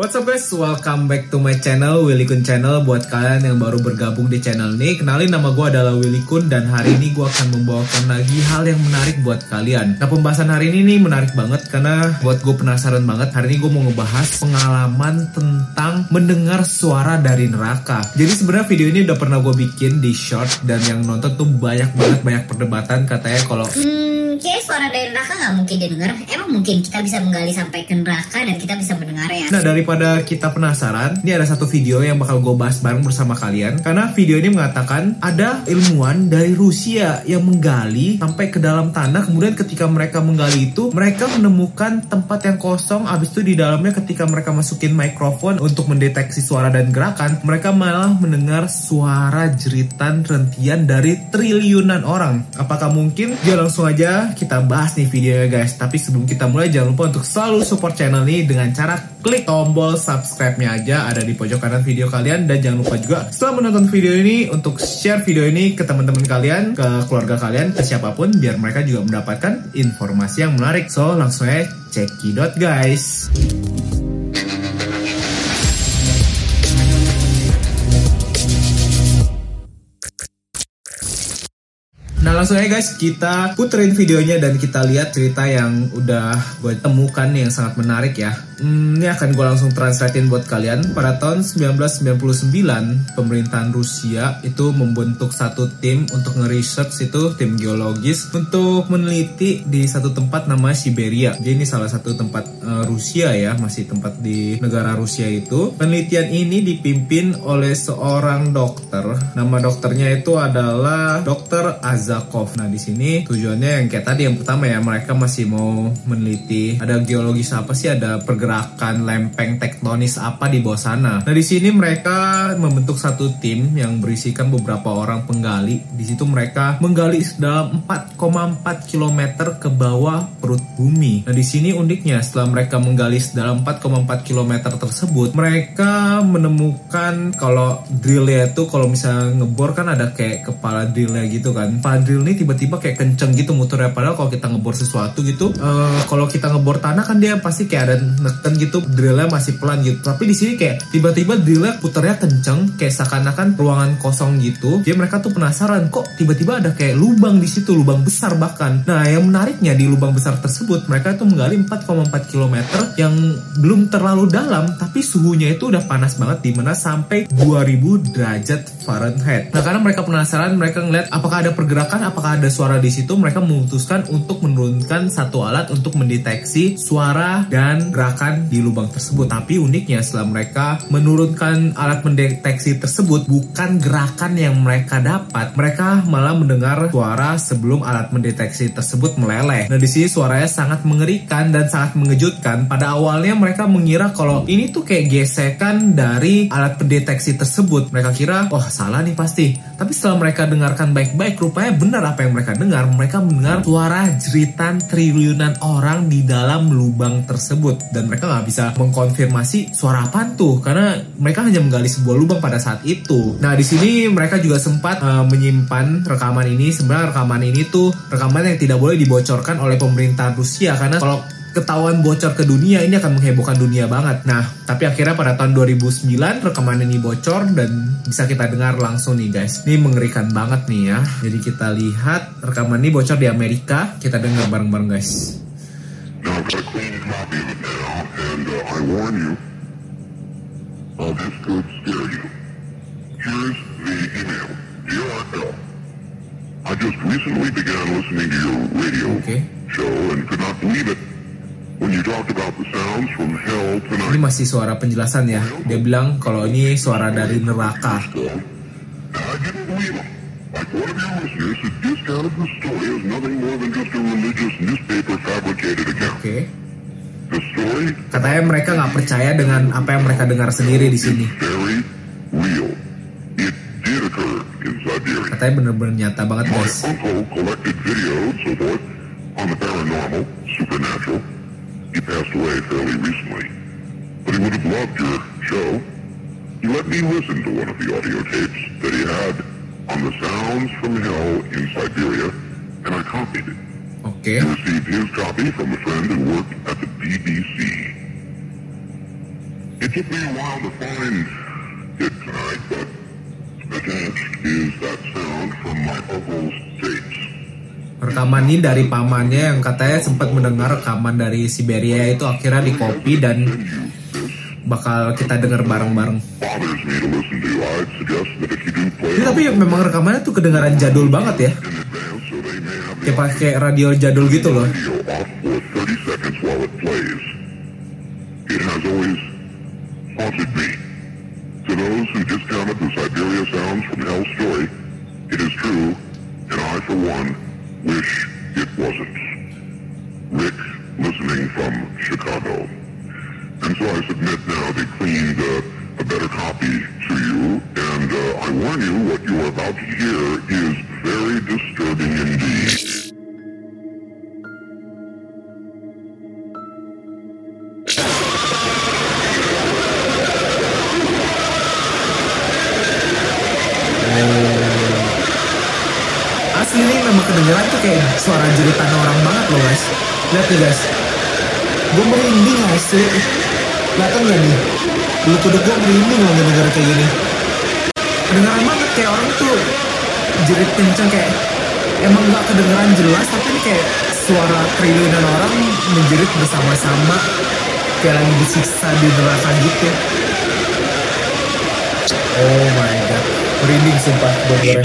What's up guys, welcome back to my channel Willy Kun Channel Buat kalian yang baru bergabung di channel ini Kenalin nama gue adalah Willy Kun Dan hari ini gue akan membawakan lagi hal yang menarik buat kalian Nah pembahasan hari ini nih menarik banget Karena buat gue penasaran banget Hari ini gue mau ngebahas pengalaman tentang mendengar suara dari neraka Jadi sebenarnya video ini udah pernah gue bikin di short Dan yang nonton tuh banyak banget, banyak perdebatan Katanya kalau Hmm, kayak suara dari neraka nggak mungkin didengar. Emang mungkin kita bisa menggali sampai ke neraka dan kita bisa mendengar ya. Nah daripada kita penasaran, ini ada satu video yang bakal gue bahas bareng bersama kalian. Karena video ini mengatakan ada ilmuwan dari Rusia yang menggali sampai ke dalam tanah. Kemudian ketika mereka menggali itu, mereka menemukan tempat yang kosong. Abis itu di dalamnya ketika mereka masukin mikrofon untuk mendeteksi suara dan gerakan, mereka malah mendengar suara jeritan rentian dari triliunan orang. Apakah mungkin? Ya langsung aja kita bahas nih videonya guys. Tapi sebelum kita mulai jangan lupa untuk selalu support channel ini dengan cara klik tombol subscribe-nya aja ada di pojok kanan video kalian dan jangan lupa juga setelah menonton video ini untuk share video ini ke teman-teman kalian, ke keluarga kalian, ke siapa pun biar mereka juga mendapatkan informasi yang menarik. So langsung aja cekidot guys. Nah langsung aja guys kita puterin videonya dan kita lihat cerita yang udah gue temukan yang sangat menarik ya. Hmm, ini akan gue langsung translatein buat kalian. Pada tahun 1999 pemerintahan Rusia itu membentuk satu tim untuk nge-research itu tim geologis untuk meneliti di satu tempat nama Siberia. Jadi ini salah satu tempat uh, Rusia ya masih tempat di negara Rusia itu. Penelitian ini dipimpin oleh seorang dokter. Nama dokternya itu adalah Dokter Az Zakov. Nah, di sini tujuannya yang kayak tadi yang pertama ya, mereka masih mau meneliti ada geologis apa sih, ada pergerakan lempeng tektonis apa di bawah sana. Nah, di sini mereka membentuk satu tim yang berisikan beberapa orang penggali. Di situ mereka menggali dalam 4,4 km ke bawah perut bumi. Nah, di sini uniknya setelah mereka menggali dalam 4,4 km tersebut, mereka menemukan kalau drillnya itu kalau misalnya ngebor kan ada kayak kepala drillnya gitu kan. Kepala drill ini tiba-tiba kayak kenceng gitu muternya padahal kalau kita ngebor sesuatu gitu uh, kalau kita ngebor tanah kan dia pasti kayak ada neken gitu drillnya masih pelan gitu. Tapi di sini kayak tiba-tiba drillnya puternya kenceng kayak seakan-akan ruangan kosong gitu. Jadi mereka tuh penasaran kok tiba-tiba ada kayak lubang di situ lubang besar bahkan. Nah yang menariknya di lubang besar tersebut mereka tuh menggali 4,4 km yang belum terlalu dalam tapi suhunya itu udah panas banget di mana sampai 2000 derajat Fahrenheit. Nah karena mereka penasaran mereka ngeliat apakah ada pergerakan apakah ada suara di situ mereka memutuskan untuk menurunkan satu alat untuk mendeteksi suara dan gerakan di lubang tersebut. Tapi uniknya setelah mereka menurunkan alat mendeteksi tersebut bukan gerakan yang mereka dapat. Mereka malah mendengar suara sebelum alat mendeteksi tersebut meleleh. Nah di sini suaranya sangat mengerikan dan sangat mengejutkan. Pada awalnya mereka mengira kalau ini tuh kayak gesekan dari alat pendeteksi tersebut. Mereka kira wah oh, salah nih pasti. Tapi setelah mereka dengarkan baik-baik rupanya benar apa yang mereka dengar. Mereka mendengar suara jeritan triliunan orang di dalam lubang tersebut. Dan mereka nggak bisa mengkonfirmasi suara apa tuh. Karena mereka hanya menggali sebuah lubang pada saat itu. Nah di sini mereka juga sempat uh, menyimpan rekaman ini. Sebenarnya rekaman ini tuh rekaman yang tidak boleh dibocorkan oleh pemerintah Rusia. Karena kalau ketahuan bocor ke dunia ini akan menghebohkan dunia banget. Nah, tapi akhirnya pada tahun 2009 rekaman ini bocor dan bisa kita dengar langsung nih guys. Ini mengerikan banget nih ya. Jadi kita lihat rekaman ini bocor di Amerika. Kita dengar bareng-bareng guys. Got a clean copy of it now, and uh, I warn you, uh, this could scare you. Here's the email. Dear Artel, I just recently began listening to your radio Okay. show and could not believe it. When you talked about the sounds from hell Ini tonight, masih suara penjelasan ya. Dia bilang kalau ini suara dari neraka. I didn't believe him. Like one of your listeners who discounted the story as nothing more than just a religious newspaper fabricated account. Oke. The story Katanya mereka nggak percaya dengan apa yang mereka dengar sendiri di sini. very real. It did occur in Siberia. Katanya bener-bener nyata banget My guys. uncle collected video and so forth on the paranormal, supernatural. He passed away fairly recently. But he would have loved your show. He let me listen to one of the audio tapes on the sounds from hell in Siberia, and I copied it. Oke. He received his copy from a friend who worked at the BBC. It took me a while to find it tonight, but attached is that sound from my uncle's tapes. Rekaman ini dari pamannya yang katanya sempat mendengar rekaman dari Siberia itu akhirnya di copy dan bakal kita dengar bareng-bareng. Ini tapi memang rekamannya tuh kedengaran jadul banget ya. Kayak pakai radio jadul gitu loh. audio off for 30 seconds while it kayak suara jeritan orang banget loh guys. Lihat nih guys. Gue merinding asli. Kelihatan gak nih? Bulu kuduk gue merinding loh ngedenger kayak gini. Kedengeran banget kayak orang tuh jerit kenceng kayak emang gak kedengeran jelas tapi ini kayak suara triliunan orang menjerit bersama-sama kayak lagi disiksa di neraka gitu. Oh my god, merinding sumpah bener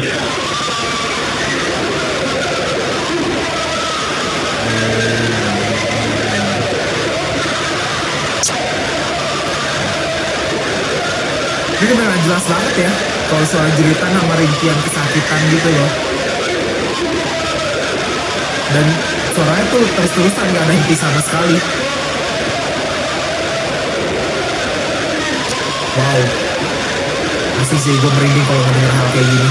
Ini beneran jelas banget ya kalau soal jeritan sama rintian kesakitan gitu loh. Dan suaranya tuh terus-terusan gak ada henti sama sekali. Wow. Masih sih gue merinding kalau ngedenger hal kayak gini.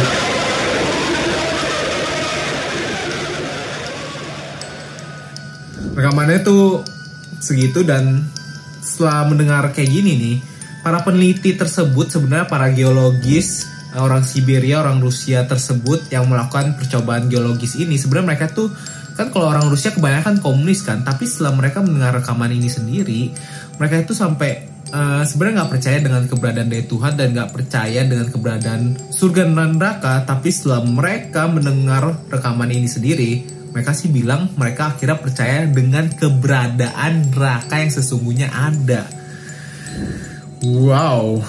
Rekamannya tuh segitu dan setelah mendengar kayak gini nih, para peneliti tersebut sebenarnya para geologis eh, orang Siberia, orang Rusia tersebut yang melakukan percobaan geologis ini sebenarnya mereka tuh kan kalau orang Rusia kebanyakan komunis kan, tapi setelah mereka mendengar rekaman ini sendiri, mereka itu sampai eh, sebenarnya nggak percaya dengan keberadaan dari Tuhan dan nggak percaya dengan keberadaan surga dan neraka, tapi setelah mereka mendengar rekaman ini sendiri, mereka sih bilang mereka akhirnya percaya dengan keberadaan neraka yang sesungguhnya ada. Wow,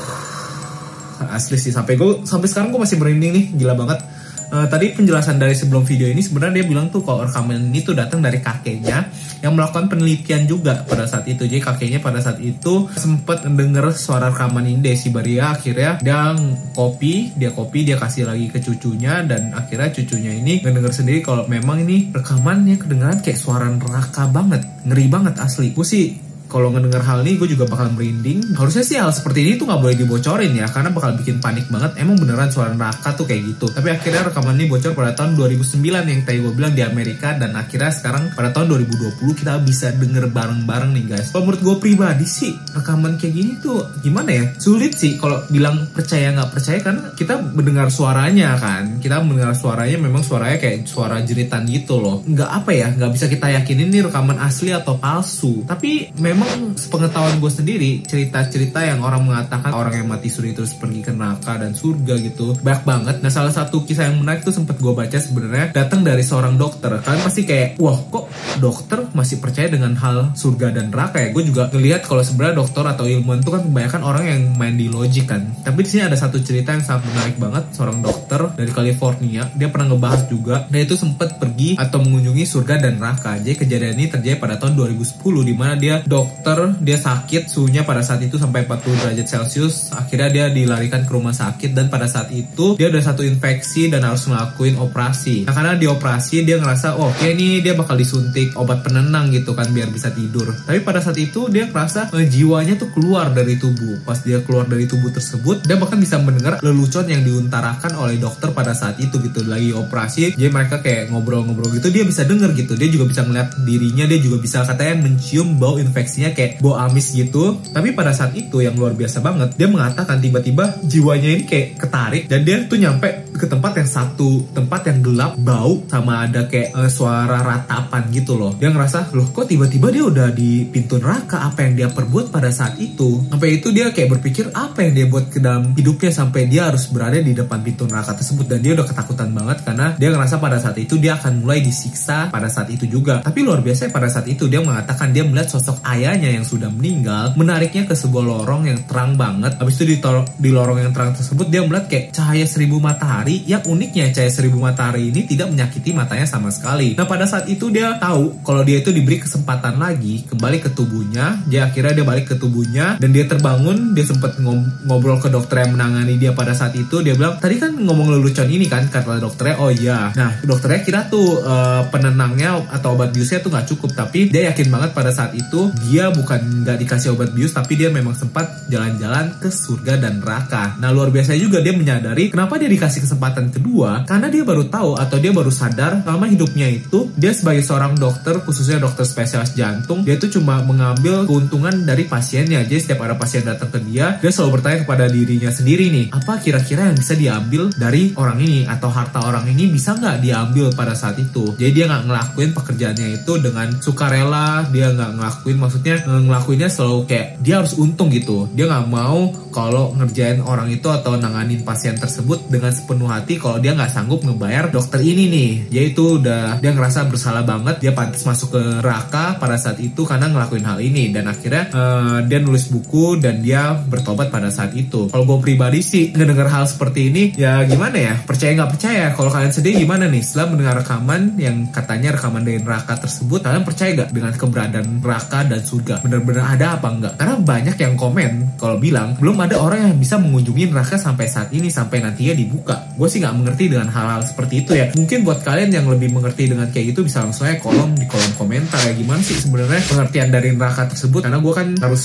asli sih sampai gue sampai sekarang gue masih merinding nih, gila banget. Eh, tadi penjelasan dari sebelum video ini sebenarnya dia bilang tuh kalau rekaman ini tuh datang dari kakeknya yang melakukan penelitian juga pada saat itu. Jadi kakeknya pada saat itu sempat mendengar suara rekaman ini dari Siberia akhirnya dia copy, dia copy, dia kasih lagi ke cucunya dan akhirnya cucunya ini ngedenger sendiri kalau memang ini rekamannya kedengaran kayak suara neraka banget, ngeri banget asli. Gue sih kalau ngedenger hal ini gue juga bakal merinding. Harusnya sih hal seperti ini tuh nggak boleh dibocorin ya, karena bakal bikin panik banget. Emang beneran suara neraka tuh kayak gitu. Tapi akhirnya rekaman ini bocor pada tahun 2009 yang tadi gue bilang di Amerika dan akhirnya sekarang pada tahun 2020 kita bisa denger bareng-bareng nih guys. Kalau menurut gue pribadi sih rekaman kayak gini tuh gimana ya? Sulit sih kalau bilang percaya nggak percaya kan kita mendengar suaranya kan. Kita mendengar suaranya memang suaranya kayak suara jeritan gitu loh. Nggak apa ya, nggak bisa kita yakinin ini rekaman asli atau palsu. Tapi memang sepengetahuan gue sendiri cerita-cerita yang orang mengatakan orang yang mati suri terus pergi ke neraka dan surga gitu banyak banget. Nah salah satu kisah yang menarik tuh sempat gue baca sebenarnya datang dari seorang dokter. Kalian pasti kayak wah kok dokter masih percaya dengan hal surga dan neraka ya? Gue juga ngelihat kalau sebenarnya dokter atau ilmuwan itu kan kebanyakan orang yang main di logik kan. Tapi di sini ada satu cerita yang sangat menarik banget seorang dokter dari California. Dia pernah ngebahas juga. Dia itu sempat pergi atau mengunjungi surga dan neraka. Jadi kejadian ini terjadi pada tahun 2010 di mana dia dokter dia sakit suhunya pada saat itu sampai 40 derajat Celcius. Akhirnya dia dilarikan ke rumah sakit dan pada saat itu dia ada satu infeksi dan harus ngelakuin operasi. Nah karena di operasi dia ngerasa oh, oke nih dia bakal disuntik obat penenang gitu kan biar bisa tidur. Tapi pada saat itu dia ngerasa eh, jiwanya tuh keluar dari tubuh. Pas dia keluar dari tubuh tersebut dia bahkan bisa mendengar lelucon yang diuntarakan oleh dokter pada saat itu gitu lagi operasi. Jadi mereka kayak ngobrol-ngobrol gitu dia bisa denger gitu. Dia juga bisa ngeliat dirinya dia juga bisa katanya mencium bau infeksi reaksinya kayak bo amis gitu. Tapi pada saat itu yang luar biasa banget, dia mengatakan tiba-tiba jiwanya ini kayak ketarik dan dia tuh nyampe ke tempat yang satu, tempat yang gelap, bau sama ada kayak uh, suara ratapan gitu loh. Dia ngerasa, loh kok tiba-tiba dia udah di pintu neraka apa yang dia perbuat pada saat itu. Sampai itu dia kayak berpikir apa yang dia buat ke dalam hidupnya sampai dia harus berada di depan pintu neraka tersebut dan dia udah ketakutan banget karena dia ngerasa pada saat itu dia akan mulai disiksa pada saat itu juga. Tapi luar biasa pada saat itu dia mengatakan dia melihat sosok ayahnya yang sudah meninggal menariknya ke sebuah lorong yang terang banget. Habis itu di, di lorong yang terang tersebut dia melihat kayak cahaya seribu matahari yang uniknya cahaya seribu matahari ini tidak menyakiti matanya sama sekali. Nah pada saat itu dia tahu kalau dia itu diberi kesempatan lagi kembali ke tubuhnya. Dia akhirnya dia balik ke tubuhnya dan dia terbangun. Dia sempat ngobrol ke dokter yang menangani dia pada saat itu. Dia bilang tadi kan ngomong lelucon ini kan kata dokternya. Oh iya. Nah dokternya kira tuh uh, penenangnya atau obat biusnya tuh nggak cukup. Tapi dia yakin banget pada saat itu dia bukan nggak dikasih obat bius tapi dia memang sempat jalan-jalan ke surga dan neraka. Nah luar biasa juga dia menyadari kenapa dia dikasih kesempatan kedua karena dia baru tahu atau dia baru sadar selama hidupnya itu dia sebagai seorang dokter khususnya dokter spesialis jantung dia itu cuma mengambil keuntungan dari pasiennya. Jadi setiap ada pasien datang ke dia dia selalu bertanya kepada dirinya sendiri nih apa kira-kira yang bisa diambil dari orang ini? Atau harta orang ini bisa nggak diambil pada saat itu? Jadi dia nggak ngelakuin pekerjaannya itu dengan sukarela dia nggak ngelakuin maksudnya ngelakuinnya selalu kayak dia harus untung gitu. Dia nggak mau kalau ngerjain orang itu atau nanganin pasien tersebut dengan sepenuh hati kalau dia nggak sanggup ngebayar dokter ini nih. Yaitu udah dia ngerasa bersalah banget. Dia pantas masuk ke neraka pada saat itu karena ngelakuin hal ini. Dan akhirnya uh, dia nulis buku dan dia bertobat pada saat itu. Kalau gue pribadi sih ngedenger hal seperti ini ya gimana ya? Percaya nggak percaya? Kalau kalian sedih gimana nih? Setelah mendengar rekaman yang katanya rekaman dari neraka tersebut kalian percaya gak dengan keberadaan neraka dan bener-bener ada apa enggak? Karena banyak yang komen kalau bilang belum ada orang yang bisa mengunjungi neraka sampai saat ini sampai nantinya dibuka. Gue sih nggak mengerti dengan hal-hal seperti itu ya. Mungkin buat kalian yang lebih mengerti dengan kayak gitu bisa langsung aja kolom di kolom komentar ya. Gimana sih sebenarnya pengertian dari neraka tersebut? Karena gue kan harus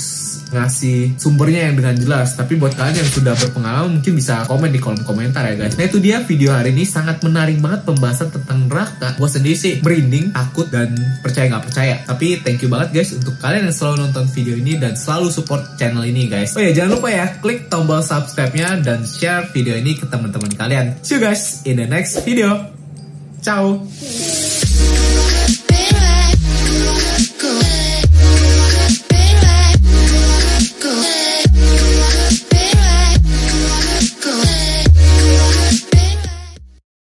ngasih sumbernya yang dengan jelas. Tapi buat kalian yang sudah berpengalaman mungkin bisa komen di kolom komentar ya guys. Nah itu dia video hari ini. Sangat menarik banget pembahasan tentang neraka. Gue sendiri sih merinding takut dan percaya nggak percaya. Tapi thank you banget guys untuk kalian yang selalu nonton video ini dan selalu support channel ini guys. Oh ya jangan lupa ya klik tombol subscribe nya dan share video ini ke teman-teman kalian. See you guys in the next video. Ciao